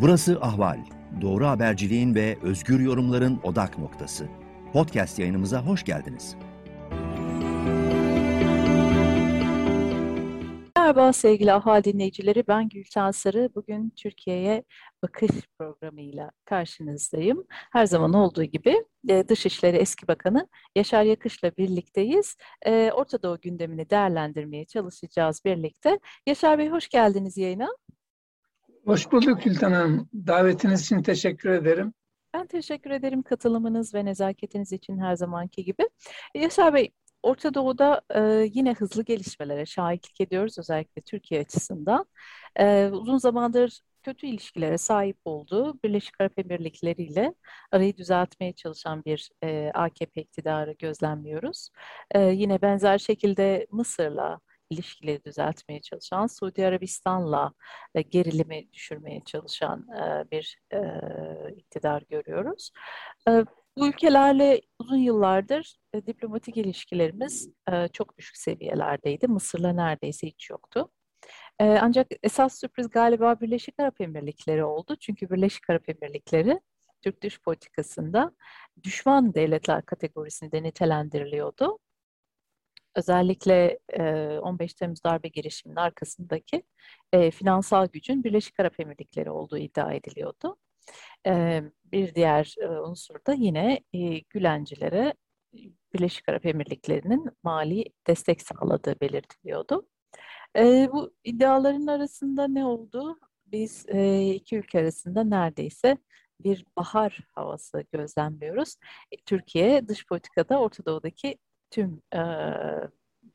Burası Ahval. Doğru haberciliğin ve özgür yorumların odak noktası. Podcast yayınımıza hoş geldiniz. Merhaba sevgili Ahval dinleyicileri. Ben Gülten Sarı. Bugün Türkiye'ye bakış programıyla karşınızdayım. Her zaman olduğu gibi e, Dışişleri Eski Bakanı Yaşar Yakış'la birlikteyiz. E, Orta Doğu gündemini değerlendirmeye çalışacağız birlikte. Yaşar Bey hoş geldiniz yayına. Hoş bulduk Gülten Hanım. Davetiniz için teşekkür ederim. Ben teşekkür ederim katılımınız ve nezaketiniz için her zamanki gibi. Yaşar Bey, Orta Doğu'da e, yine hızlı gelişmelere şahitlik ediyoruz özellikle Türkiye açısından. E, uzun zamandır kötü ilişkilere sahip olduğu Birleşik Arap Emirlikleri ile arayı düzeltmeye çalışan bir e, AKP iktidarı gözlemliyoruz. E, yine benzer şekilde Mısır'la ilişkileri düzeltmeye çalışan, Suudi Arabistan'la e, gerilimi düşürmeye çalışan e, bir e, iktidar görüyoruz. E, bu ülkelerle uzun yıllardır e, diplomatik ilişkilerimiz e, çok düşük seviyelerdeydi. Mısır'la neredeyse hiç yoktu. E, ancak esas sürpriz galiba Birleşik Arap Emirlikleri oldu. Çünkü Birleşik Arap Emirlikleri Türk dış politikasında düşman devletler kategorisinde nitelendiriliyordu özellikle 15 Temmuz darbe girişiminin arkasındaki finansal gücün Birleşik Arap Emirlikleri olduğu iddia ediliyordu. bir diğer unsur da yine Gülencilere Birleşik Arap Emirlikleri'nin mali destek sağladığı belirtiliyordu. bu iddiaların arasında ne oldu? Biz iki ülke arasında neredeyse bir bahar havası gözlemliyoruz. Türkiye dış politikada Orta Doğu'daki tüm e,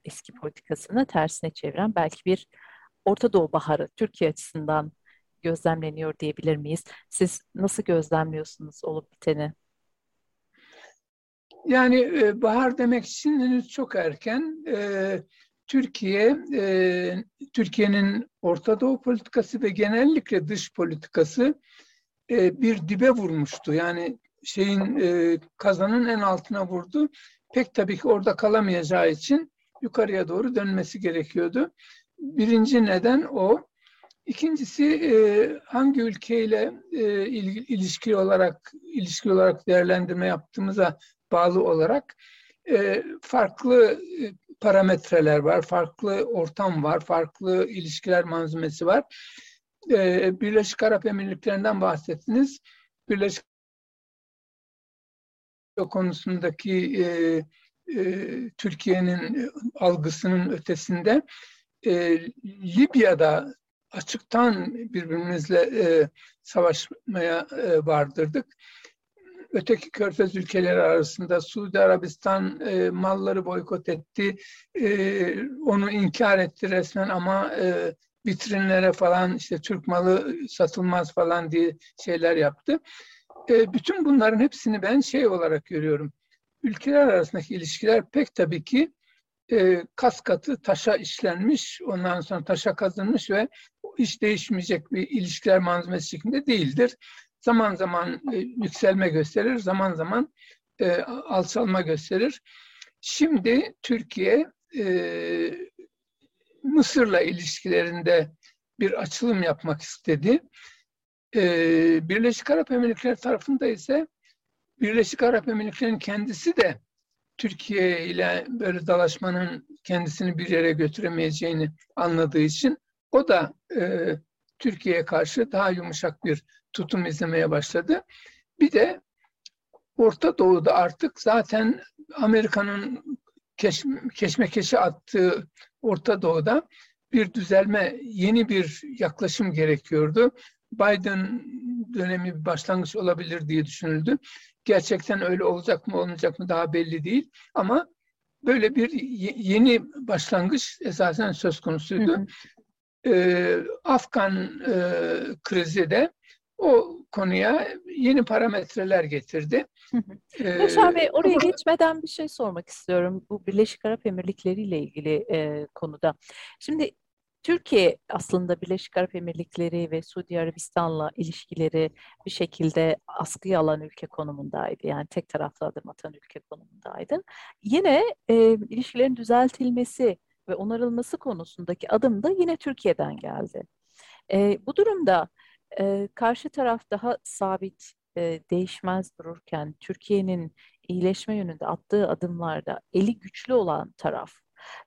eski politikasını tersine çeviren belki bir Orta Doğu Baharı Türkiye açısından gözlemleniyor diyebilir miyiz? Siz nasıl gözlemliyorsunuz olup biteni? Yani e, bahar demek için henüz çok erken. E, Türkiye, e, Türkiye'nin Orta Doğu politikası ve genellikle dış politikası e, bir dibe vurmuştu. Yani şeyin e, kazanın en altına vurdu pek tabii ki orada kalamayacağı için yukarıya doğru dönmesi gerekiyordu. Birinci neden o. İkincisi e, hangi ülkeyle e, ilişki olarak ilişki olarak değerlendirme yaptığımıza bağlı olarak e, farklı e, parametreler var, farklı ortam var, farklı ilişkiler manzumesi var. E, Birleşik Arap Emirlikleri'nden bahsettiniz. Birleşik konusundaki e, e, Türkiye'nin algısının ötesinde e, Libya'da açıktan birbirimizle e, savaşmaya e, vardırdık. Öteki körfez ülkeleri arasında Suudi Arabistan e, malları boykot etti, e, onu inkar etti resmen ama e, vitrinlere falan işte Türk malı satılmaz falan diye şeyler yaptı. E, bütün bunların hepsini ben şey olarak görüyorum. Ülkeler arasındaki ilişkiler pek tabii ki e, kas katı taşa işlenmiş, ondan sonra taşa kazınmış ve hiç değişmeyecek bir ilişkiler manzumesi şeklinde değildir. Zaman zaman e, yükselme gösterir, zaman zaman e, alçalma gösterir. Şimdi Türkiye e, Mısır'la ilişkilerinde bir açılım yapmak istedi. E, Birleşik Arap Emirlikleri tarafında ise Birleşik Arap Emirlikleri'nin kendisi de Türkiye ile böyle dalaşmanın kendisini bir yere götüremeyeceğini anladığı için o da e, Türkiye'ye karşı daha yumuşak bir tutum izlemeye başladı. Bir de Orta Doğu'da artık zaten Amerika'nın keş, keşmekeşe attığı Orta Doğu'da bir düzelme, yeni bir yaklaşım gerekiyordu. Biden dönemi bir başlangıç olabilir diye düşünüldü. Gerçekten öyle olacak mı olmayacak mı daha belli değil. Ama böyle bir yeni başlangıç esasen söz konusuydu. Hı hı. Ee, Afgan e, krizi de o konuya yeni parametreler getirdi. Yaşar Bey oraya geçmeden bir şey sormak istiyorum bu Birleşik Arap Emirlikleri ile ilgili e, konuda. Şimdi Türkiye aslında Birleşik Arap Emirlikleri ve Suudi Arabistan'la ilişkileri bir şekilde askıya alan ülke konumundaydı. Yani tek taraflı adım atan ülke konumundaydı. Yine e, ilişkilerin düzeltilmesi ve onarılması konusundaki adım da yine Türkiye'den geldi. E, bu durumda e, karşı taraf daha sabit, e, değişmez dururken Türkiye'nin iyileşme yönünde attığı adımlarda eli güçlü olan taraf,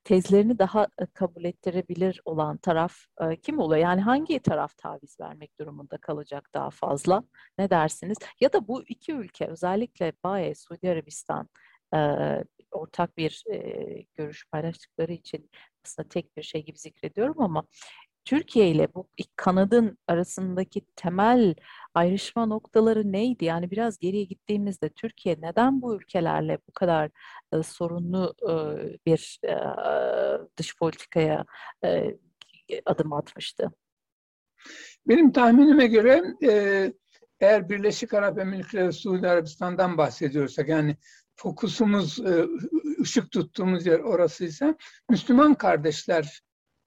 tezlerini daha kabul ettirebilir olan taraf kim oluyor? Yani hangi taraf taviz vermek durumunda kalacak daha fazla? Ne dersiniz? Ya da bu iki ülke özellikle BAE, Suudi Arabistan ortak bir görüş paylaştıkları için aslında tek bir şey gibi zikrediyorum ama Türkiye ile bu kanadın arasındaki temel ayrışma noktaları neydi? Yani biraz geriye gittiğimizde Türkiye neden bu ülkelerle bu kadar e, sorunlu e, bir e, dış politikaya e, adım atmıştı? Benim tahminime göre e, eğer Birleşik Arap Emirlikleri Suudi Arabistan'dan bahsediyorsak yani fokusumuz e, ışık tuttuğumuz yer orasıysa Müslüman kardeşler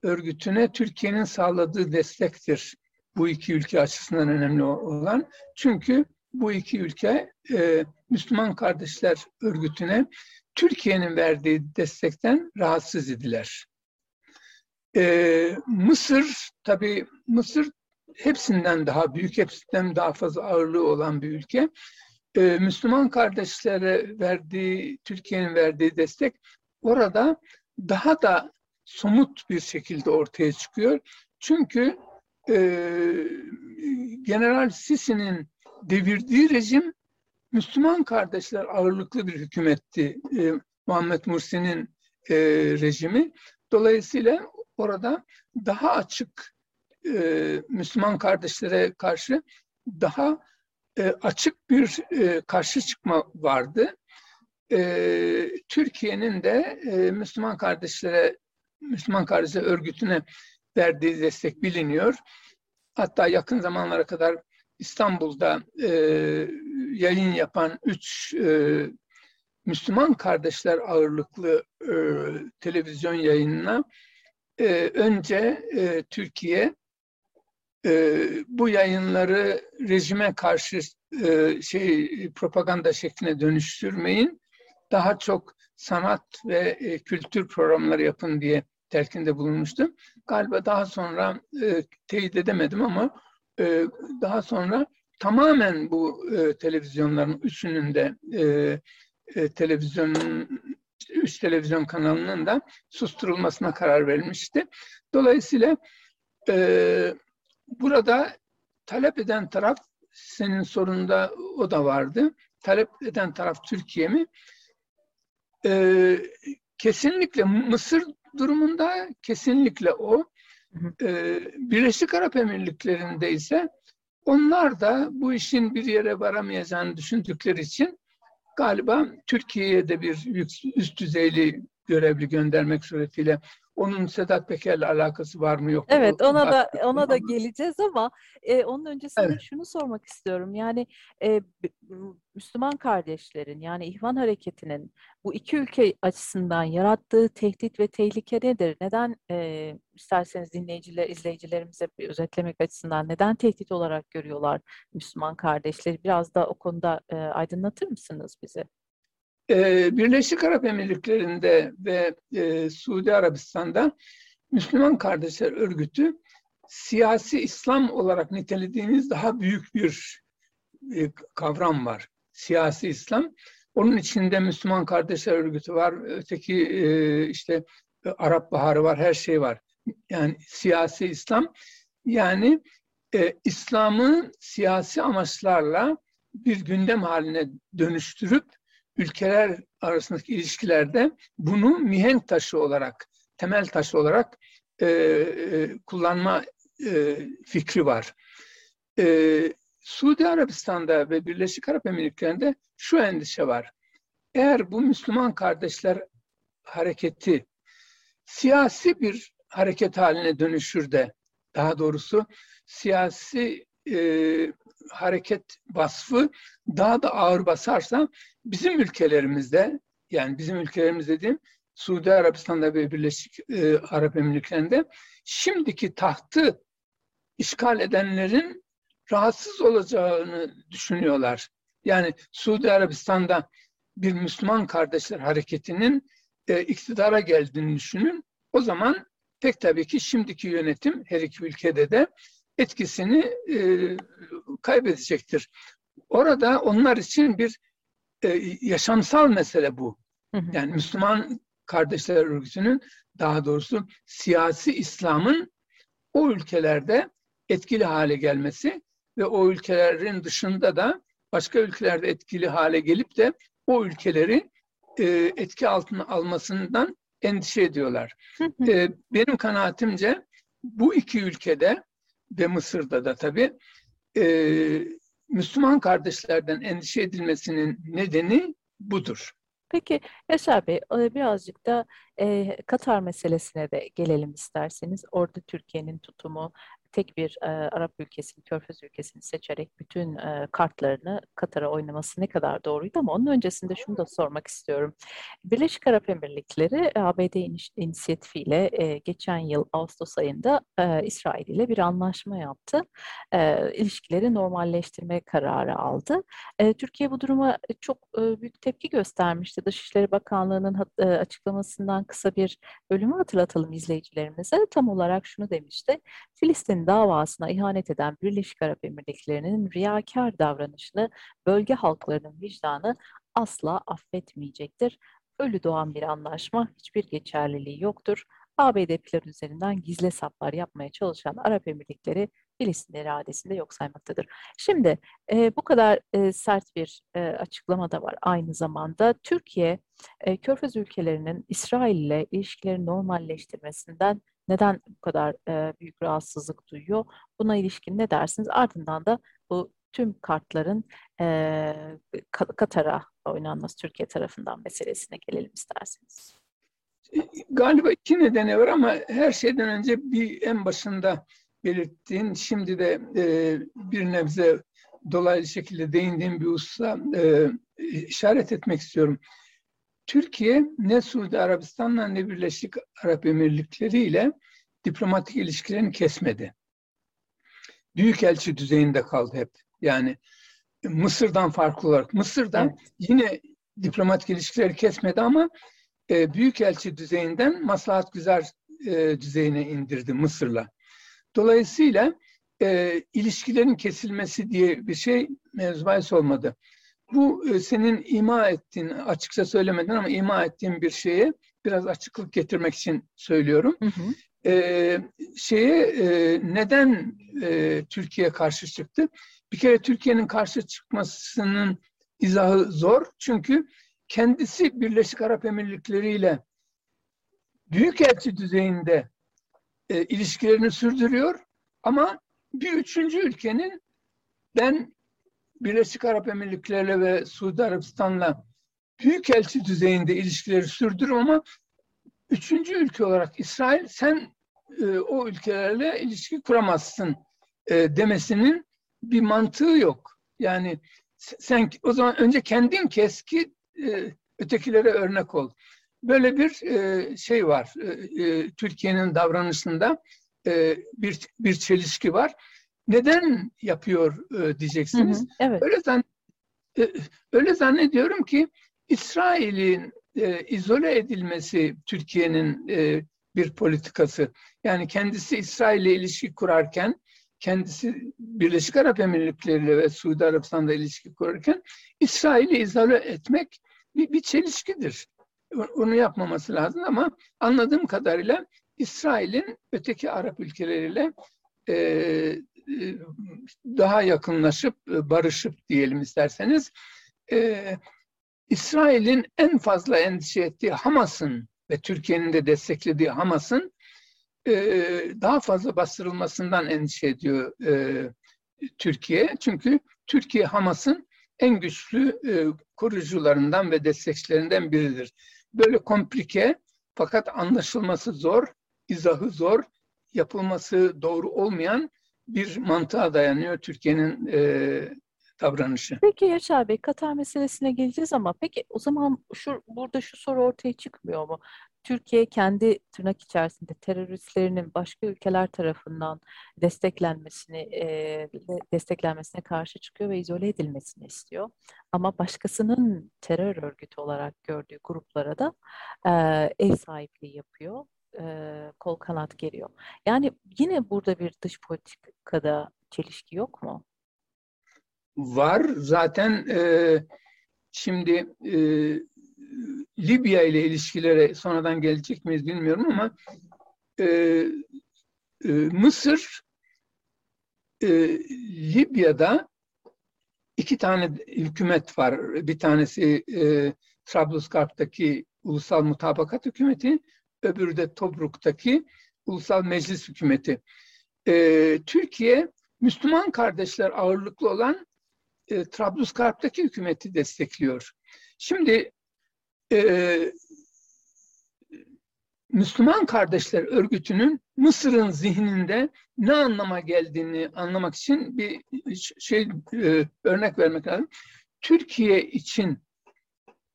örgütüne Türkiye'nin sağladığı destektir bu iki ülke açısından önemli olan. Çünkü bu iki ülke e, Müslüman Kardeşler Örgütü'ne Türkiye'nin verdiği destekten rahatsız idiler. E, Mısır, tabii Mısır hepsinden daha büyük, hepsinden daha fazla ağırlığı olan bir ülke. E, Müslüman kardeşlere verdiği, Türkiye'nin verdiği destek orada daha da somut bir şekilde ortaya çıkıyor. Çünkü e, General Sisi'nin devirdiği rejim Müslüman kardeşler ağırlıklı bir hükümetti. E, Muhammed Mursi'nin e, rejimi. Dolayısıyla orada daha açık e, Müslüman kardeşlere karşı daha e, açık bir e, karşı çıkma vardı. E, Türkiye'nin de e, Müslüman kardeşlere Müslüman Kardeşler Örgütü'ne verdiği destek biliniyor. Hatta yakın zamanlara kadar İstanbul'da e, yayın yapan üç e, Müslüman kardeşler ağırlıklı e, televizyon yayınına e, önce e, Türkiye e, bu yayınları rejime karşı e, şey propaganda şekline dönüştürmeyin. Daha çok sanat ve e, kültür programları yapın diye telkinde bulunmuştum. Galiba daha sonra e, teyit edemedim ama e, daha sonra tamamen bu e, televizyonların üçünün de e, e, televizyonun üç televizyon kanalının da susturulmasına karar verilmişti. Dolayısıyla e, burada talep eden taraf senin sorunda o da vardı. Talep eden taraf Türkiye mi? E, kesinlikle Mısır durumunda kesinlikle o. E, Birleşik Arap Emirlikleri'nde ise onlar da bu işin bir yere varamayacağını düşündükleri için galiba Türkiye'ye de bir üst düzeyli görevli göndermek suretiyle onun Sedat Peker'le alakası var mı yok mu? Evet ona da ona da geleceğiz ama e, onun öncesinde evet. şunu sormak istiyorum. Yani e, Müslüman kardeşlerin yani İhvan Hareketi'nin bu iki ülke açısından yarattığı tehdit ve tehlike nedir? Neden e, isterseniz dinleyiciler, izleyicilerimize bir özetlemek açısından neden tehdit olarak görüyorlar Müslüman kardeşleri? Biraz da o konuda e, aydınlatır mısınız bize? Ee, Birleşik Arap Emirlikleri'nde ve e, Suudi Arabistan'da Müslüman Kardeşler Örgütü siyasi İslam olarak nitelediğimiz daha büyük bir e, kavram var. Siyasi İslam. Onun içinde Müslüman Kardeşler Örgütü var. Öteki e, işte Arap Baharı var. Her şey var. Yani siyasi İslam. Yani e, İslam'ı siyasi amaçlarla bir gündem haline dönüştürüp ülkeler arasındaki ilişkilerde bunu mihenk taşı olarak, temel taşı olarak e, e, kullanma e, fikri var. E, Suudi Arabistan'da ve Birleşik Arap Emirlikleri'nde şu endişe var. Eğer bu Müslüman kardeşler hareketi siyasi bir hareket haline dönüşür de, daha doğrusu siyasi e, hareket vasfı daha da ağır basarsa bizim ülkelerimizde yani bizim ülkelerimiz dediğim Suudi Arabistan'da ve Birleşik e, Arap Emirlikleri'nde şimdiki tahtı işgal edenlerin rahatsız olacağını düşünüyorlar. Yani Suudi Arabistan'da bir Müslüman kardeşler hareketinin e, iktidara geldiğini düşünün. O zaman pek tabii ki şimdiki yönetim her iki ülkede de etkisini e, kaybedecektir. Orada onlar için bir e, yaşamsal mesele bu. Yani Müslüman Kardeşler Örgütü'nün daha doğrusu siyasi İslam'ın o ülkelerde etkili hale gelmesi ve o ülkelerin dışında da başka ülkelerde etkili hale gelip de o ülkeleri e, etki altına almasından endişe ediyorlar. e, benim kanaatimce bu iki ülkede ve Mısır'da da tabii e, Müslüman kardeşlerden endişe edilmesinin nedeni budur. Peki Yaşar Bey birazcık da e, Katar meselesine de gelelim isterseniz. Orada Türkiye'nin tutumu tek bir e, Arap ülkesini, Körfez ülkesini seçerek bütün e, kartlarını Katar'a oynaması ne kadar doğruydu ama onun öncesinde şunu da sormak istiyorum. Birleşik Arap Emirlikleri ABD inisiyatifiyle e, geçen yıl Ağustos ayında e, İsrail ile bir anlaşma yaptı. E, ilişkileri normalleştirme kararı aldı. E, Türkiye bu duruma çok e, büyük tepki göstermişti. Dışişleri Bakanlığı'nın e, açıklamasından kısa bir bölümü hatırlatalım izleyicilerimize. Tam olarak şunu demişti. Filistin davasına ihanet eden Birleşik Arap Emirlikleri'nin riyakar davranışını bölge halklarının vicdanı asla affetmeyecektir. Ölü doğan bir anlaşma hiçbir geçerliliği yoktur. ABD plan üzerinden gizli saplar yapmaya çalışan Arap Emirlikleri Filistin iradesinde yok saymaktadır. Şimdi e, bu kadar e, sert bir e, açıklama da var aynı zamanda. Türkiye, e, Körfez ülkelerinin İsrail ile ilişkileri normalleştirmesinden neden bu kadar e, büyük rahatsızlık duyuyor? Buna ilişkin ne dersiniz? Ardından da bu tüm kartların e, Katar'a oynanması Türkiye tarafından meselesine gelelim isterseniz. Galiba iki nedeni var ama her şeyden önce bir en başında belirttiğin, şimdi de e, bir nebze dolaylı şekilde değindiğim bir hususa e, işaret etmek istiyorum. Türkiye ne Suudi Arabistan'la ne Birleşik Arap Emirlikleri ile diplomatik ilişkilerini kesmedi. Büyükelçi düzeyinde kaldı hep. Yani Mısır'dan farklı olarak. Mısır'da evet. yine diplomatik ilişkileri kesmedi ama e, Büyükelçi düzeyinden maslahat güzel e, düzeyine indirdi Mısır'la. Dolayısıyla e, ilişkilerin kesilmesi diye bir şey mevzu olmadı. Bu e, senin ima ettiğin, açıkça söylemeden ama ima ettiğin bir şeye biraz açıklık getirmek için söylüyorum. Hı hı. E, şeye e, neden e, Türkiye karşı çıktı? Bir kere Türkiye'nin karşı çıkmasının izahı zor. Çünkü kendisi Birleşik Arap Emirlikleri ile büyükelçi düzeyinde e, ilişkilerini sürdürüyor. Ama bir üçüncü ülkenin ben Birleşik Arap Emirlikleri ve Suudi Arabistan'la büyükelçi düzeyinde ilişkileri sürdürür ama üçüncü ülke olarak İsrail sen e, o ülkelerle ilişki kuramazsın e, demesinin bir mantığı yok. Yani sen o zaman önce kendin kes ki e, ötekilere örnek ol. Böyle bir e, şey var. E, e, Türkiye'nin davranışında e, bir bir çelişki var neden yapıyor e, diyeceksiniz. Hı hı, evet. Öyle zan e, öyle zannediyorum ki İsrail'in e, izole edilmesi Türkiye'nin e, bir politikası. Yani kendisi İsrail ile ilişki kurarken, kendisi Birleşik Arap Emirlikleri ile ve Suudi Arabistan'da ilişki kurarken İsrail'i izole etmek bir, bir çelişkidir. Onu yapmaması lazım ama anladığım kadarıyla İsrail'in öteki Arap ülkeleriyle e, daha yakınlaşıp e, barışıp diyelim isterseniz e, İsrail'in en fazla endişe ettiği Hamas'ın ve Türkiye'nin de desteklediği Hamas'ın e, daha fazla bastırılmasından endişe ediyor e, Türkiye. Çünkü Türkiye Hamas'ın en güçlü e, kurucularından ve destekçilerinden biridir. Böyle komplike fakat anlaşılması zor, izahı zor, yapılması doğru olmayan bir mantığa dayanıyor Türkiye'nin e, davranışı. Peki Yaşar Bey, Katar meselesine geleceğiz ama peki o zaman şu burada şu soru ortaya çıkmıyor mu? Türkiye kendi tırnak içerisinde teröristlerinin başka ülkeler tarafından desteklenmesini e, desteklenmesine karşı çıkıyor ve izole edilmesini istiyor. Ama başkasının terör örgütü olarak gördüğü gruplara da e, ev sahipliği yapıyor e, kol kanat geliyor. Yani yine burada bir dış politikada çelişki yok mu? Var. Zaten e, şimdi e, Libya ile ilişkilere sonradan gelecek miyiz bilmiyorum ama e, e, Mısır e, Libya'da iki tane hükümet var. Bir tanesi e, Trablusgarp'taki Ulusal Mutabakat Hükümeti, öbürü de Tobruk'taki Ulusal Meclis Hükümeti. E, Türkiye, Müslüman kardeşler ağırlıklı olan e, Trablusgarp'taki hükümeti destekliyor. Şimdi e, Müslüman Kardeşler Örgütü'nün Mısır'ın zihninde ne anlama geldiğini anlamak için bir şey e, örnek vermek lazım. Türkiye için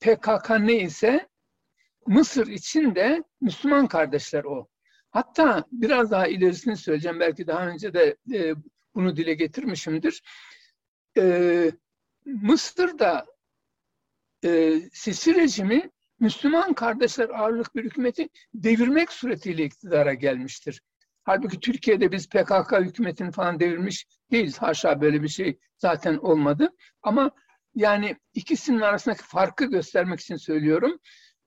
PKK neyse Mısır için de Müslüman kardeşler o. Hatta biraz daha ilerisini söyleyeceğim. Belki daha önce de e, bunu dile getirmişimdir. E, Mısır'da e, Sisi rejimi Müslüman kardeşler ağırlık bir hükümeti devirmek suretiyle iktidara gelmiştir. Halbuki Türkiye'de biz PKK hükümetini falan devirmiş değiliz. Haşa böyle bir şey zaten olmadı. Ama yani ikisinin arasındaki farkı göstermek için söylüyorum.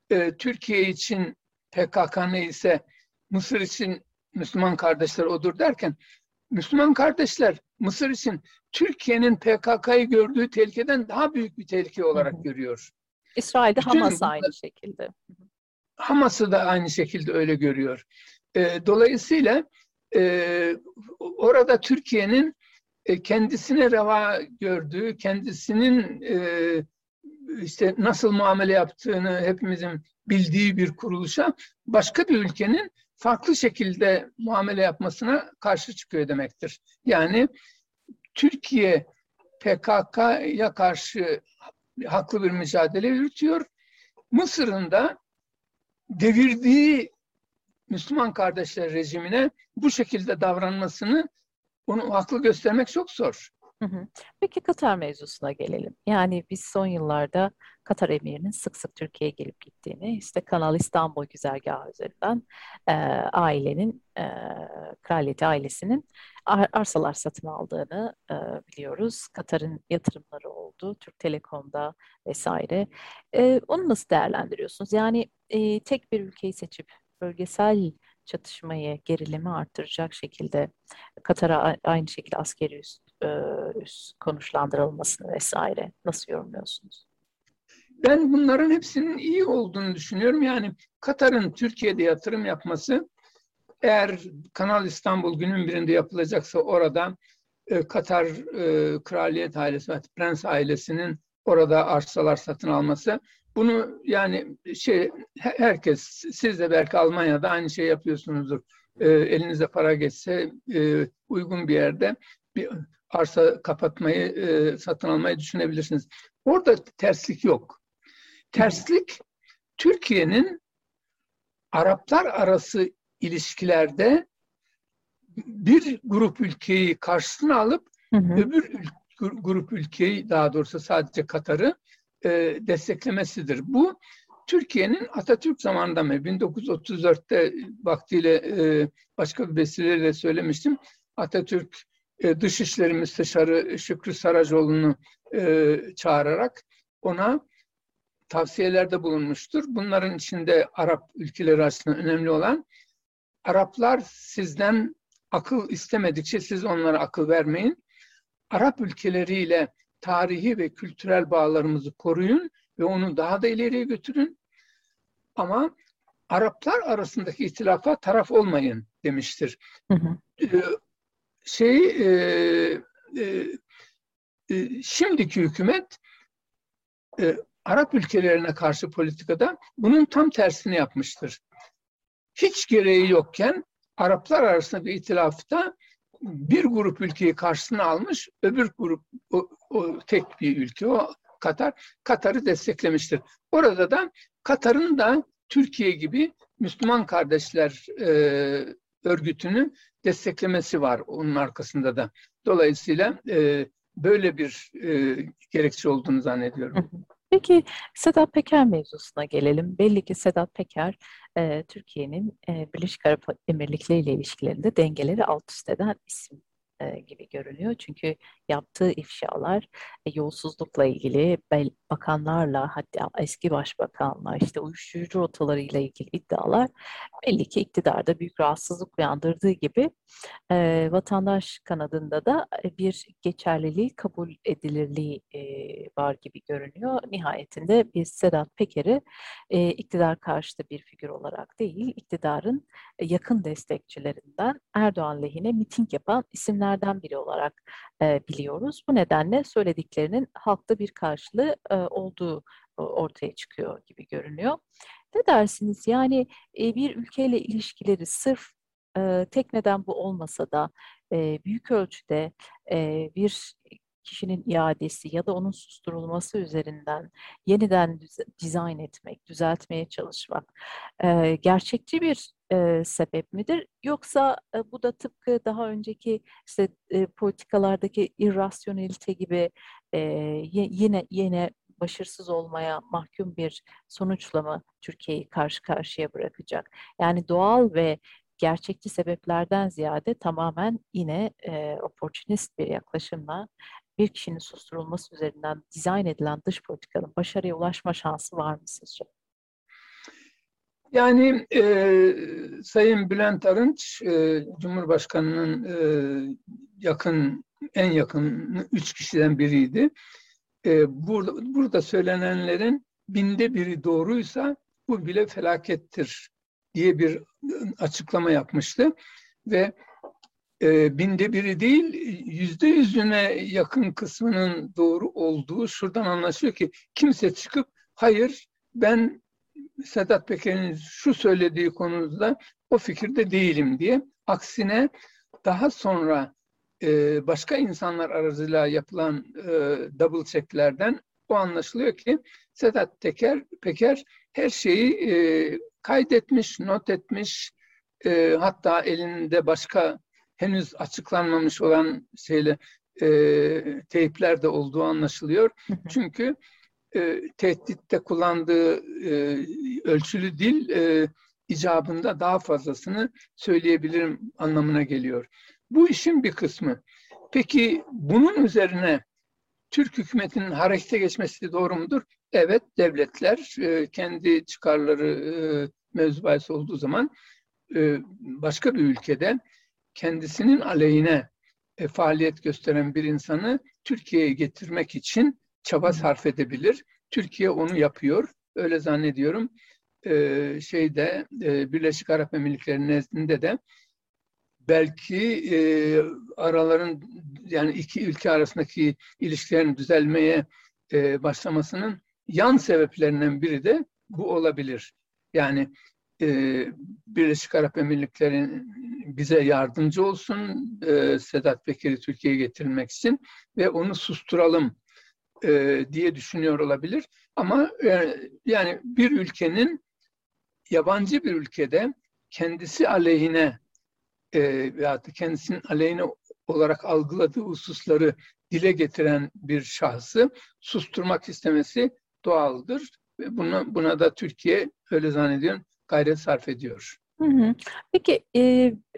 Ee, Türkiye için PKK neyse Mısır için Müslüman kardeşler odur derken Müslüman kardeşler Mısır için Türkiye'nin PKK'yı gördüğü tehlikeden daha büyük bir tehlike olarak hı hı. görüyor. İsrail'de Bütün, Hamas aynı şekilde. Hamas'ı da aynı şekilde öyle görüyor. E, dolayısıyla e, orada Türkiye'nin e, kendisine reva gördüğü, kendisinin e, işte nasıl muamele yaptığını hepimizin bildiği bir kuruluşa başka bir ülkenin farklı şekilde muamele yapmasına karşı çıkıyor demektir. Yani Türkiye PKK'ya karşı haklı bir mücadele yürütüyor. Mısır'ın da devirdiği Müslüman kardeşler rejimine bu şekilde davranmasını onu haklı göstermek çok zor. Peki Katar mevzusuna gelelim. Yani biz son yıllarda Katar emirinin sık sık Türkiye'ye gelip gittiğini, işte Kanal İstanbul güzergahı üzerinden e, ailenin, e, kraliyeti ailesinin arsalar satın aldığını e, biliyoruz. Katar'ın yatırımları oldu, Türk Telekom'da vesaire. E, onu nasıl değerlendiriyorsunuz? Yani e, tek bir ülkeyi seçip bölgesel çatışmayı, gerilimi arttıracak şekilde Katar'a aynı şekilde askeri üst, e, üst konuşlandırılmasını vesaire nasıl yorumluyorsunuz? Ben bunların hepsinin iyi olduğunu düşünüyorum. Yani Katar'ın Türkiye'de yatırım yapması eğer Kanal İstanbul günün birinde yapılacaksa orada e, Katar e, kraliyet ailesi, prens ailesinin orada arsalar satın alması bunu yani şey herkes siz de belki Almanya'da aynı şey yapıyorsunuzdur. E, elinize para geçse e, uygun bir yerde bir arsa kapatmayı e, satın almayı düşünebilirsiniz. Orada terslik yok. Terslik Türkiye'nin Araplar arası ilişkilerde bir grup ülkeyi karşısına alıp hı hı. öbür grup ülkeyi daha doğrusu sadece Katar'ı e, desteklemesidir. Bu Türkiye'nin Atatürk zamanında mı 1934'te vaktiyle e, başka bir vesileyle söylemiştim. Atatürk e, Dışişleri Müsteşarı Şükrü Saracoğlu'nu e, çağırarak ona tavsiyelerde bulunmuştur. Bunların içinde Arap ülkeleri arasında önemli olan Araplar sizden akıl istemedikçe siz onlara akıl vermeyin. Arap ülkeleriyle tarihi ve kültürel bağlarımızı koruyun ve onu daha da ileriye götürün. Ama Araplar arasındaki ihtilafa taraf olmayın demiştir. Hı hı. Ee, şey e, e, e, şimdiki hükümet e, Arap ülkelerine karşı politikada bunun tam tersini yapmıştır. Hiç gereği yokken Araplar arasında bir itilafta bir grup ülkeyi karşısına almış, öbür grup o, o tek bir ülke o Katar, Katar'ı desteklemiştir. Orada da Katar'ın da Türkiye gibi Müslüman Kardeşler e, örgütünü desteklemesi var onun arkasında da. Dolayısıyla e, böyle bir e, gerekçe olduğunu zannediyorum. Peki Sedat Peker mevzusuna gelelim. Belli ki Sedat Peker e, Türkiye'nin e, Birleşik Arap Emirlikleri ile ilişkilerinde dengeleri alt üst eden isim e, gibi görünüyor. Çünkü yaptığı ifşalar e, yolsuzlukla ilgili bakanlarla hatta eski başbakanla işte uyuşturucu rotalarıyla ilgili iddialar belli ki iktidarda büyük rahatsızlık uyandırdığı gibi e, vatandaş kanadında da e, bir geçerliliği kabul edilirliği e, var gibi görünüyor. Nihayetinde biz Sedat Peker'i e, iktidar karşıtı bir figür olarak değil, iktidarın e, yakın destekçilerinden Erdoğan lehine miting yapan isimlerden biri olarak e, biliyoruz. Bu nedenle söylediklerinin halkta bir karşılığı e, olduğu ortaya çıkıyor gibi görünüyor. Ne dersiniz? Yani e, bir ülkeyle ilişkileri sırf e, tek neden bu olmasa da e, büyük ölçüde e, bir kişinin iadesi ya da onun susturulması üzerinden yeniden dizayn etmek, düzeltmeye çalışmak e, gerçekçi bir e, sebep midir? Yoksa e, bu da tıpkı daha önceki işte e, politikalardaki irrasyonelite gibi e, yine yine başarısız olmaya mahkum bir sonuçla mı Türkiye'yi karşı karşıya bırakacak? Yani doğal ve gerçekçi sebeplerden ziyade tamamen yine e, opportunist bir yaklaşımla bir kişinin susturulması üzerinden dizayn edilen dış politikanın başarıya ulaşma şansı var mı sizce? Yani e, Sayın Bülent Arınç, e, Cumhurbaşkanı'nın e, yakın, en yakın üç kişiden biriydi. E, burada, burada söylenenlerin binde biri doğruysa bu bile felakettir diye bir açıklama yapmıştı. Ve e, binde biri değil, yüzde yüzüne yakın kısmının doğru olduğu şuradan anlaşılıyor ki kimse çıkıp hayır ben Sedat Peker'in şu söylediği konuda o fikirde değilim diye. Aksine daha sonra e, başka insanlar aracılığıyla yapılan e, double checklerden o anlaşılıyor ki Sedat Peker, Peker her şeyi e, kaydetmiş, not etmiş, e, hatta elinde başka henüz açıklanmamış olan şeyle e, teypler de olduğu anlaşılıyor. Çünkü e, tehditte kullandığı e, ölçülü dil e, icabında daha fazlasını söyleyebilirim anlamına geliyor. Bu işin bir kısmı. Peki bunun üzerine Türk hükümetinin harekete geçmesi doğru mudur? Evet, devletler e, kendi çıkarları e, mevzu olduğu zaman e, başka bir ülkede kendisinin aleyhine e, faaliyet gösteren bir insanı Türkiye'ye getirmek için çaba sarf edebilir. Türkiye onu yapıyor. Öyle zannediyorum. E, şeyde e, Birleşik Arap Emirlikleri nezdinde de belki e, araların yani iki ülke arasındaki ilişkilerin düzelmeye e, başlamasının yan sebeplerinden biri de bu olabilir. Yani e, Birleşik Arap Emirlikleri'nin bize yardımcı olsun e, Sedat Peker'i Türkiye'ye getirmek için ve onu susturalım e, diye düşünüyor olabilir. Ama e, yani bir ülkenin yabancı bir ülkede kendisi aleyhine e, veya kendisinin aleyhine olarak algıladığı hususları dile getiren bir şahsı susturmak istemesi doğaldır. Ve buna, buna da Türkiye öyle zannediyorum gayret sarf ediyor. Peki e,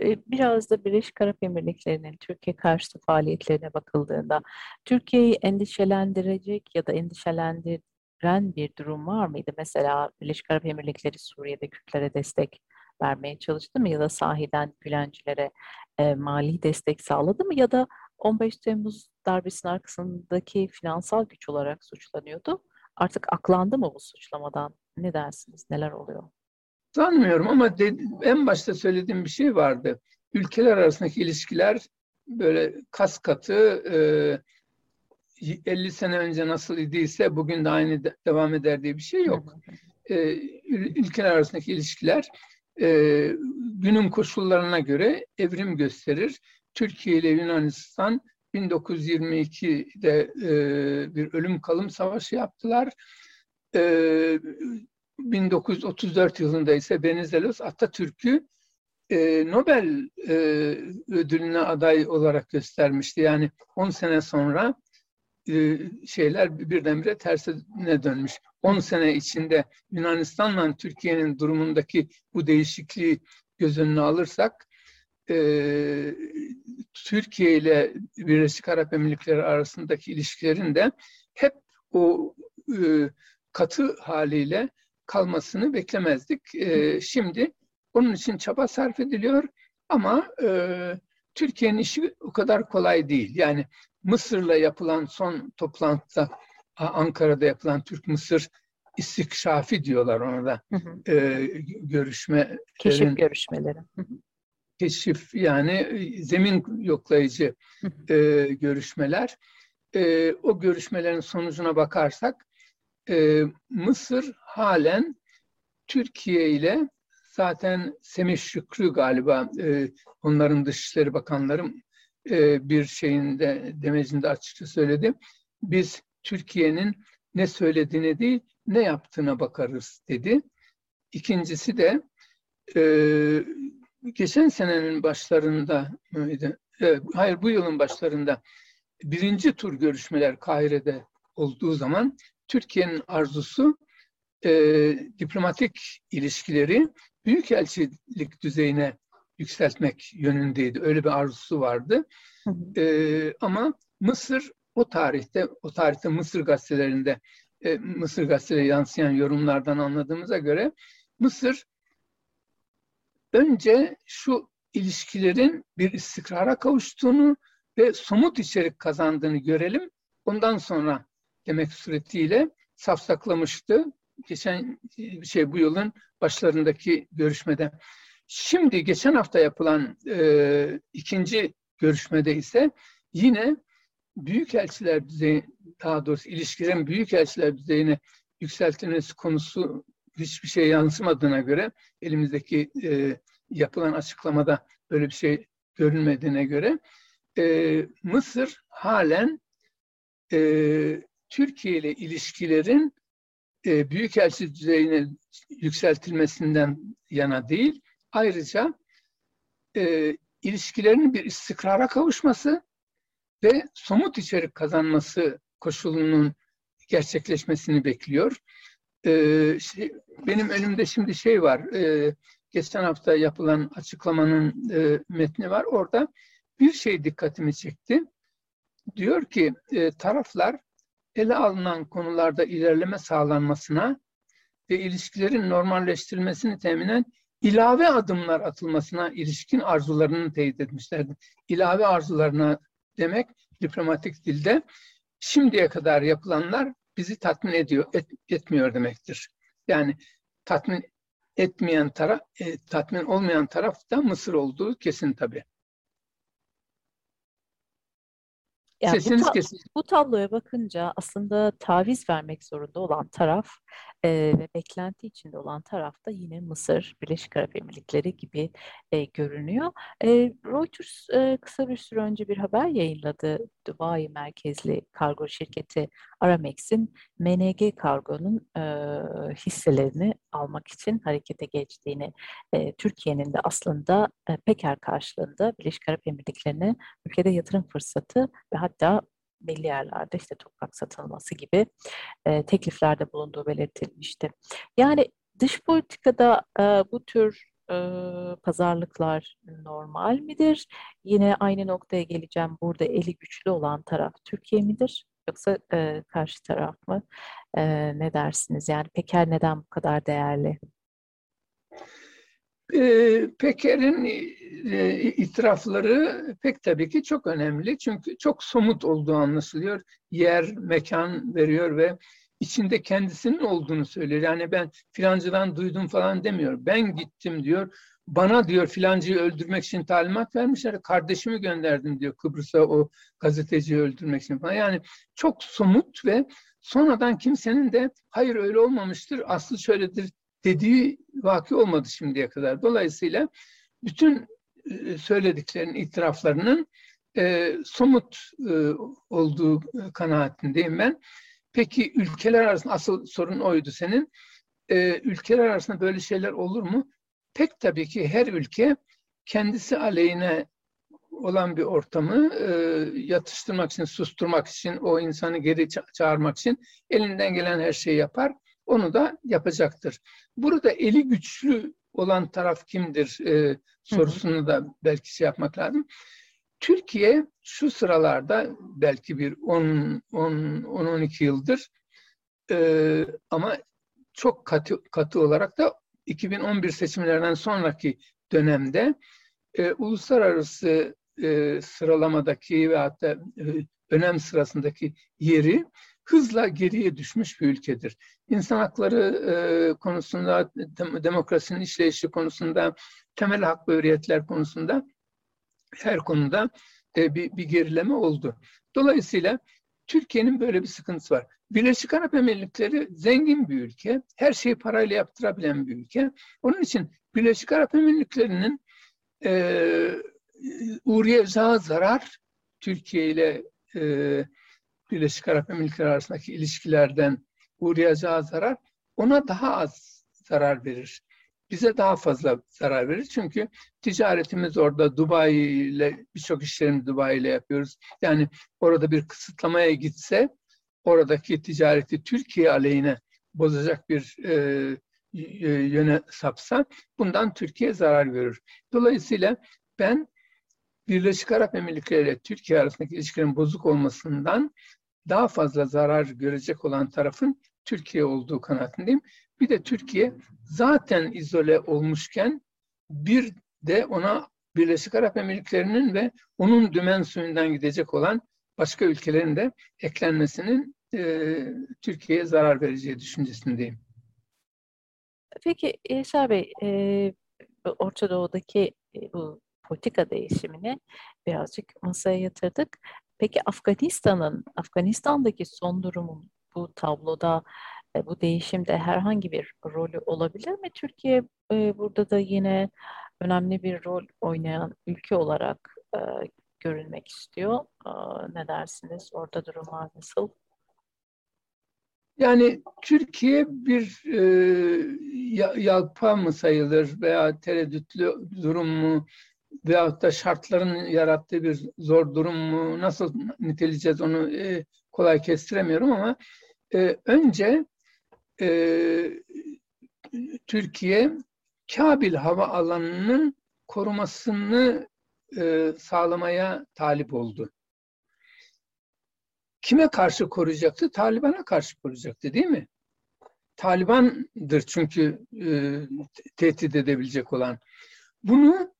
e, biraz da Birleşik Arap Emirlikleri'nin Türkiye karşıtı faaliyetlerine bakıldığında Türkiye'yi endişelendirecek ya da endişelendiren bir durum var mıydı? Mesela Birleşik Arap Emirlikleri Suriye'de Kürtlere destek vermeye çalıştı mı ya da sahiden Gülencilere e, mali destek sağladı mı ya da 15 Temmuz darbesinin arkasındaki finansal güç olarak suçlanıyordu. Artık aklandı mı bu suçlamadan? Ne dersiniz? Neler oluyor? Sanmıyorum ama en başta söylediğim bir şey vardı. Ülkeler arasındaki ilişkiler böyle kas katı e, 50 sene önce nasıl idiyse bugün de aynı de, devam eder diye bir şey yok. E, ülkeler arasındaki ilişkiler e, günün koşullarına göre evrim gösterir. Türkiye ile Yunanistan 1922'de e, bir ölüm kalım savaşı yaptılar. E, 1934 yılında ise Venizelos Atatürk'ü e, Nobel e, ödülüne aday olarak göstermişti. Yani 10 sene sonra e, şeyler birdenbire tersine dönmüş. 10 sene içinde Yunanistan'la Türkiye'nin durumundaki bu değişikliği göz önüne alırsak e, Türkiye ile Birleşik Arap Emirlikleri arasındaki ilişkilerin de hep o e, katı haliyle kalmasını beklemezdik. E, şimdi onun için çaba sarf ediliyor ama e, Türkiye'nin işi o kadar kolay değil. Yani Mısır'la yapılan son toplantıda Ankara'da yapılan Türk-Mısır istikşafi diyorlar ona da hı hı. E, görüşme keşif görüşmeleri keşif yani zemin yoklayıcı e, görüşmeler e, o görüşmelerin sonucuna bakarsak e, Mısır halen Türkiye ile zaten Semih Şükrü galiba e, onların Dışişleri Bakanları e, bir şeyinde demecinde açıkça söyledi. Biz Türkiye'nin ne söylediğine değil ne yaptığına bakarız dedi. İkincisi de e, geçen senenin başlarında mıydı? E, hayır bu yılın başlarında birinci tur görüşmeler Kahire'de olduğu zaman Türkiye'nin arzusu e, diplomatik ilişkileri büyükelçilik düzeyine yükseltmek yönündeydi. Öyle bir arzusu vardı. Hı hı. E, ama Mısır o tarihte, o tarihte Mısır gazetelerinde, e, Mısır gazeteleri yansıyan yorumlardan anladığımıza göre Mısır önce şu ilişkilerin bir istikrara kavuştuğunu ve somut içerik kazandığını görelim. Ondan sonra demek suretiyle safsaklamıştı. Geçen şey bu yılın başlarındaki görüşmede. Şimdi geçen hafta yapılan e, ikinci görüşmede ise yine büyükelçiler düzeyi, daha doğrusu ilişkilerin büyükelçiler düzeyine yükseltilmesi konusu hiçbir şey yansımadığına göre elimizdeki e, yapılan açıklamada böyle bir şey görünmediğine göre e, Mısır halen e, Türkiye ile ilişkilerin e, büyükelçi düzeyine yükseltilmesinden yana değil, ayrıca e, ilişkilerin bir istikrara kavuşması ve somut içerik kazanması koşulunun gerçekleşmesini bekliyor. Ee, şey, benim önümde şimdi şey var, e, geçen hafta yapılan açıklamanın e, metni var. Orada bir şey dikkatimi çekti. Diyor ki e, taraflar ele alınan konularda ilerleme sağlanmasına ve ilişkilerin normalleştirilmesini teminen ilave adımlar atılmasına ilişkin arzularını teyit etmişlerdi. İlave arzularına demek diplomatik dilde şimdiye kadar yapılanlar bizi tatmin ediyor, et, etmiyor demektir. Yani tatmin etmeyen taraf, e, tatmin olmayan taraf da Mısır olduğu kesin tabii. Yani Sesiniz bu, ta- kesin. bu tabloya bakınca aslında taviz vermek zorunda olan taraf e, ve beklenti içinde olan taraf da yine Mısır, Birleşik Arap Emirlikleri gibi e, görünüyor. E, Reuters e, kısa bir süre önce bir haber yayınladı. Dubai merkezli kargo şirketi Aramex'in MNG kargonun e, hisselerini almak için harekete geçtiğini, e, Türkiye'nin de aslında e, Peker karşılığında Birleşik Arap Emirlikleri'ne ülkede yatırım fırsatı ve hatta belli yerlerde işte toprak satılması gibi e, tekliflerde bulunduğu belirtilmişti. Yani dış politikada e, bu tür pazarlıklar normal midir? Yine aynı noktaya geleceğim. Burada eli güçlü olan taraf Türkiye midir? Yoksa e, karşı taraf mı? E, ne dersiniz? Yani Peker neden bu kadar değerli? E, Peker'in e, itirafları pek tabii ki çok önemli. Çünkü çok somut olduğu anlaşılıyor. Yer, mekan veriyor ve içinde kendisinin olduğunu söylüyor. Yani ben filancıdan duydum falan demiyor. Ben gittim diyor. Bana diyor filancıyı öldürmek için talimat vermişler. Kardeşimi gönderdim diyor Kıbrıs'a o gazeteciyi öldürmek için falan. Yani çok somut ve sonradan kimsenin de hayır öyle olmamıştır, aslı şöyledir dediği vaki olmadı şimdiye kadar. Dolayısıyla bütün e, söylediklerinin itiraflarının e, somut e, olduğu kanaatindeyim ben. Peki ülkeler arasında asıl sorun oydu senin. E, ülkeler arasında böyle şeyler olur mu? Pek tabii ki her ülke kendisi aleyhine olan bir ortamı e, yatıştırmak için, susturmak için, o insanı geri ça- çağırmak için elinden gelen her şeyi yapar. Onu da yapacaktır. Burada eli güçlü olan taraf kimdir e, sorusunu da belki şey yapmak lazım. Türkiye şu sıralarda belki bir 10-12 yıldır e, ama çok katı, katı olarak da 2011 seçimlerinden sonraki dönemde e, uluslararası e, sıralamadaki ve hatta e, önem sırasındaki yeri hızla geriye düşmüş bir ülkedir. İnsan hakları e, konusunda, dem demokrasinin işleyişi konusunda, temel hak ve hürriyetler konusunda her konuda e, bir, bir gerileme oldu. Dolayısıyla Türkiye'nin böyle bir sıkıntısı var. Birleşik Arap Emirlikleri zengin bir ülke. Her şeyi parayla yaptırabilen bir ülke. Onun için Birleşik Arap Emirlikleri'nin e, uğrayacağı zarar Türkiye ile e, Birleşik Arap Emirlikleri arasındaki ilişkilerden uğrayacağı zarar ona daha az zarar verir. Bize daha fazla zarar verir. Çünkü ticaretimiz orada Dubai ile birçok işlerimizi Dubai ile yapıyoruz. Yani orada bir kısıtlamaya gitse oradaki ticareti Türkiye aleyhine bozacak bir e, yöne sapsa bundan Türkiye zarar görür. Dolayısıyla ben Birleşik Arap Emirlikleri ile Türkiye arasındaki ilişkilerin bozuk olmasından daha fazla zarar görecek olan tarafın Türkiye olduğu kanaatindeyim. Bir de Türkiye zaten izole olmuşken bir de ona Birleşik Arap Emirlikleri'nin ve onun dümen suyundan gidecek olan başka ülkelerin de eklenmesinin e, Türkiye'ye zarar vereceği düşüncesindeyim. Peki Yaşar Bey, e, Orta Doğu'daki e, bu politika değişimini birazcık masaya yatırdık. Peki Afganistan'ın, Afganistan'daki son durumun bu tabloda, bu değişimde herhangi bir rolü olabilir mi? Türkiye e, burada da yine önemli bir rol oynayan ülke olarak e, görülmek istiyor. E, ne dersiniz? Orada durumlar nasıl? Yani Türkiye bir e, yalpa mı sayılır veya tereddütlü durum mu veyahut da şartların yarattığı bir zor durum mu nasıl niteleyeceğiz onu e, kolay kestiremiyorum ama e, önce e, Türkiye Kabil hava alanının korumasını e, sağlamaya talip oldu. Kime karşı koruyacaktı? Taliban'a karşı koruyacaktı değil mi? Taliban'dır çünkü e, tehdit edebilecek olan. Bunu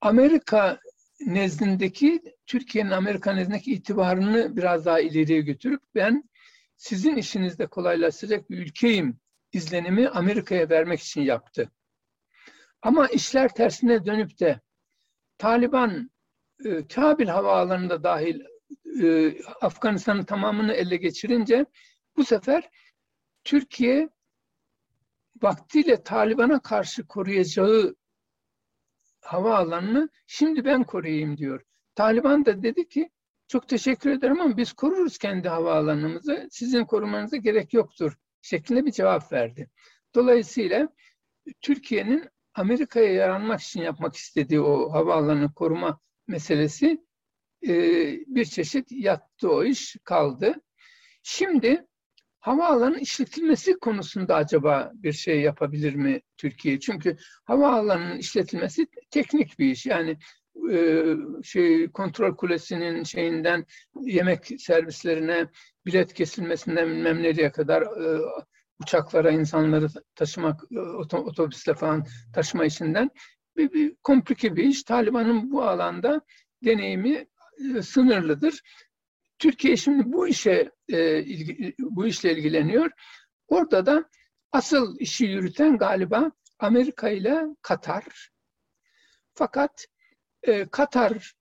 Amerika nezdindeki, Türkiye'nin Amerika nezdindeki itibarını biraz daha ileriye götürüp ben sizin işinizde kolaylaştıracak bir ülkeyim izlenimi Amerika'ya vermek için yaptı. Ama işler tersine dönüp de Taliban e, Kabil havaalanında dahil e, Afganistan'ın tamamını ele geçirince bu sefer Türkiye vaktiyle Taliban'a karşı koruyacağı havaalanını şimdi ben koruyayım diyor. Taliban da dedi ki çok teşekkür ederim ama biz koruruz kendi havaalanımızı. Sizin korumanıza gerek yoktur şeklinde bir cevap verdi. Dolayısıyla Türkiye'nin Amerika'ya yaranmak için yapmak istediği o havaalanı koruma meselesi e, bir çeşit yattı o iş kaldı. Şimdi havaalanı işletilmesi konusunda acaba bir şey yapabilir mi Türkiye? Çünkü havaalanının işletilmesi teknik bir iş. Yani e, şey kontrol kulesinin şeyinden yemek servislerine bilet kesilmesinden bilmem kadar e, uçaklara insanları taşımak e, otobüsle falan taşıma işinden bir, bir komplike bir iş. Taliban'ın bu alanda deneyimi sınırlıdır. Türkiye şimdi bu işe bu işle ilgileniyor. Orada da asıl işi yürüten galiba Amerika ile Katar. Fakat e, Katar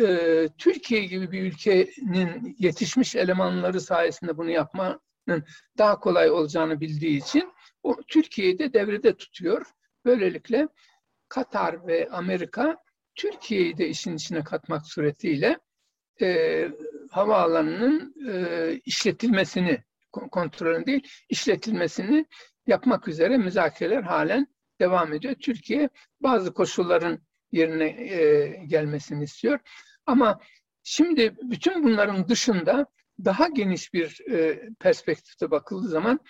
e, Türkiye gibi bir ülkenin yetişmiş elemanları sayesinde bunu yapmanın daha kolay olacağını bildiği için o Türkiye'yi de devrede tutuyor. Böylelikle Katar ve Amerika Türkiye'yi de işin içine katmak suretiyle e, havaalanının e, işletilmesini, kontrolün değil, işletilmesini yapmak üzere müzakereler halen devam ediyor. Türkiye bazı koşulların yerine e, gelmesini istiyor. Ama şimdi bütün bunların dışında daha geniş bir e, perspektifte bakıldığı zaman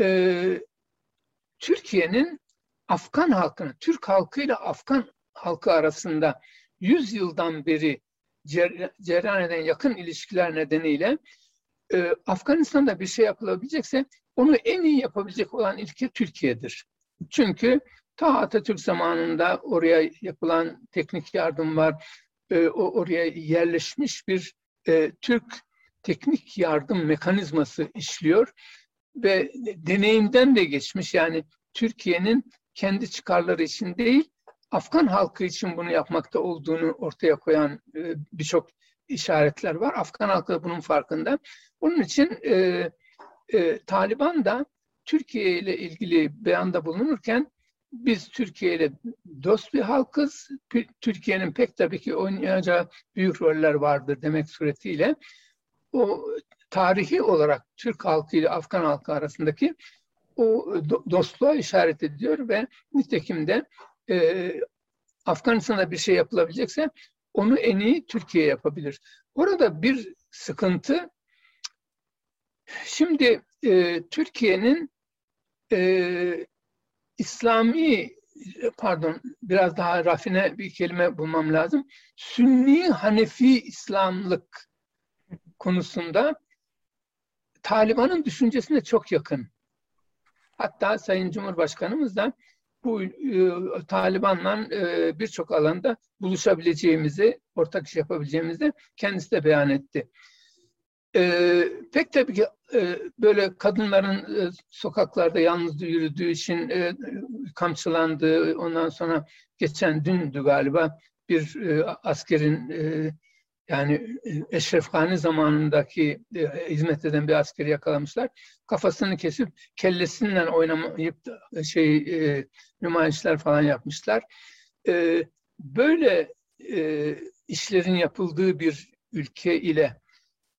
e, Türkiye'nin Afgan halkına, Türk halkıyla Afgan halkı arasında 100 yıldan beri cereyan eden yakın ilişkiler nedeniyle e, Afganistan'da bir şey yapılabilecekse onu en iyi yapabilecek olan ülke Türkiye'dir. Çünkü ta Atatürk zamanında oraya yapılan teknik yardım var, e, oraya yerleşmiş bir e, Türk teknik yardım mekanizması işliyor ve deneyimden de geçmiş yani Türkiye'nin kendi çıkarları için değil Afgan halkı için bunu yapmakta olduğunu ortaya koyan e, birçok işaretler var. Afgan halkı da bunun farkında. Bunun için e, e, Taliban da Türkiye ile ilgili beyanda bulunurken biz Türkiye ile dost bir halkız. Türkiye'nin pek tabii ki oynayacağı büyük roller vardır demek suretiyle o tarihi olarak Türk halkı ile Afgan halkı arasındaki o dostluğa işaret ediyor ve nitekim de e, Afganistan'da bir şey yapılabilecekse onu en iyi Türkiye yapabilir. Orada bir sıkıntı şimdi e, Türkiye'nin e, İslami pardon biraz daha rafine bir kelime bulmam lazım. Sünni Hanefi İslamlık konusunda Taliban'ın düşüncesine çok yakın. Hatta Sayın Cumhurbaşkanımız da bu e, Taliban'la e, birçok alanda buluşabileceğimizi, ortak iş yapabileceğimizi kendisi de beyan etti. E, pek tabii ki böyle kadınların e, sokaklarda yalnız yürüdüğü için e, kamçılandığı, ondan sonra geçen dündü galiba bir e, askerin yani Eşref Gani zamanındaki hizmet eden bir askeri yakalamışlar. Kafasını kesip kellesinden oynamayıp şey nümayişler falan yapmışlar. Böyle işlerin yapıldığı bir ülke ile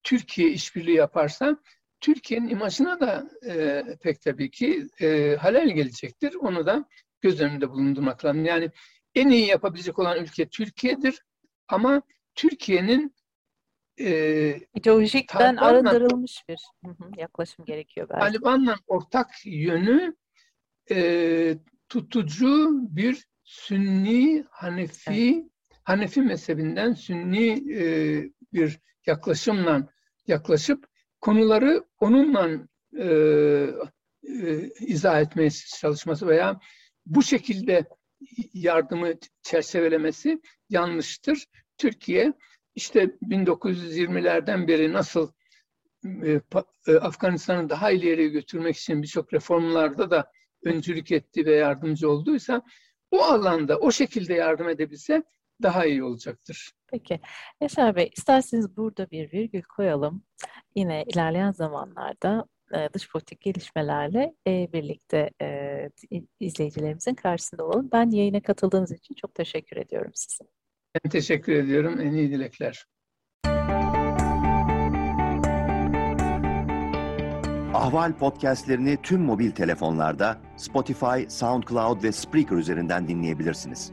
Türkiye işbirliği yaparsa Türkiye'nin imajına da e, pek tabii ki e, halel gelecektir. Onu da göz önünde bulundurmak lazım. Yani en iyi yapabilecek olan ülke Türkiye'dir ama Türkiye'nin e, ideolojikten arındırılmış bir hı hı, yaklaşım gerekiyor belki. Taliban'la ortak yönü e, tutucu bir Sünni Hanefi evet. Hanefi mezhebinden Sünni e, bir yaklaşımla yaklaşıp konuları onunla e, e, izah etmeye çalışması veya bu şekilde yardımı çerçevelemesi yanlıştır. Türkiye işte 1920'lerden beri nasıl e, e, Afganistan'ı daha ileriye götürmek için birçok reformlarda da öncülük etti ve yardımcı olduysa o alanda o şekilde yardım edebilse daha iyi olacaktır. Peki. Yaşar Bey, isterseniz burada bir virgül koyalım. Yine ilerleyen zamanlarda e, dış politik gelişmelerle birlikte izleyicilerimizin karşısında olalım. Ben yayına katıldığınız için çok teşekkür ediyorum size. Ben teşekkür ediyorum. En iyi dilekler. Ahval podcastlerini tüm mobil telefonlarda Spotify, SoundCloud ve Spreaker üzerinden dinleyebilirsiniz.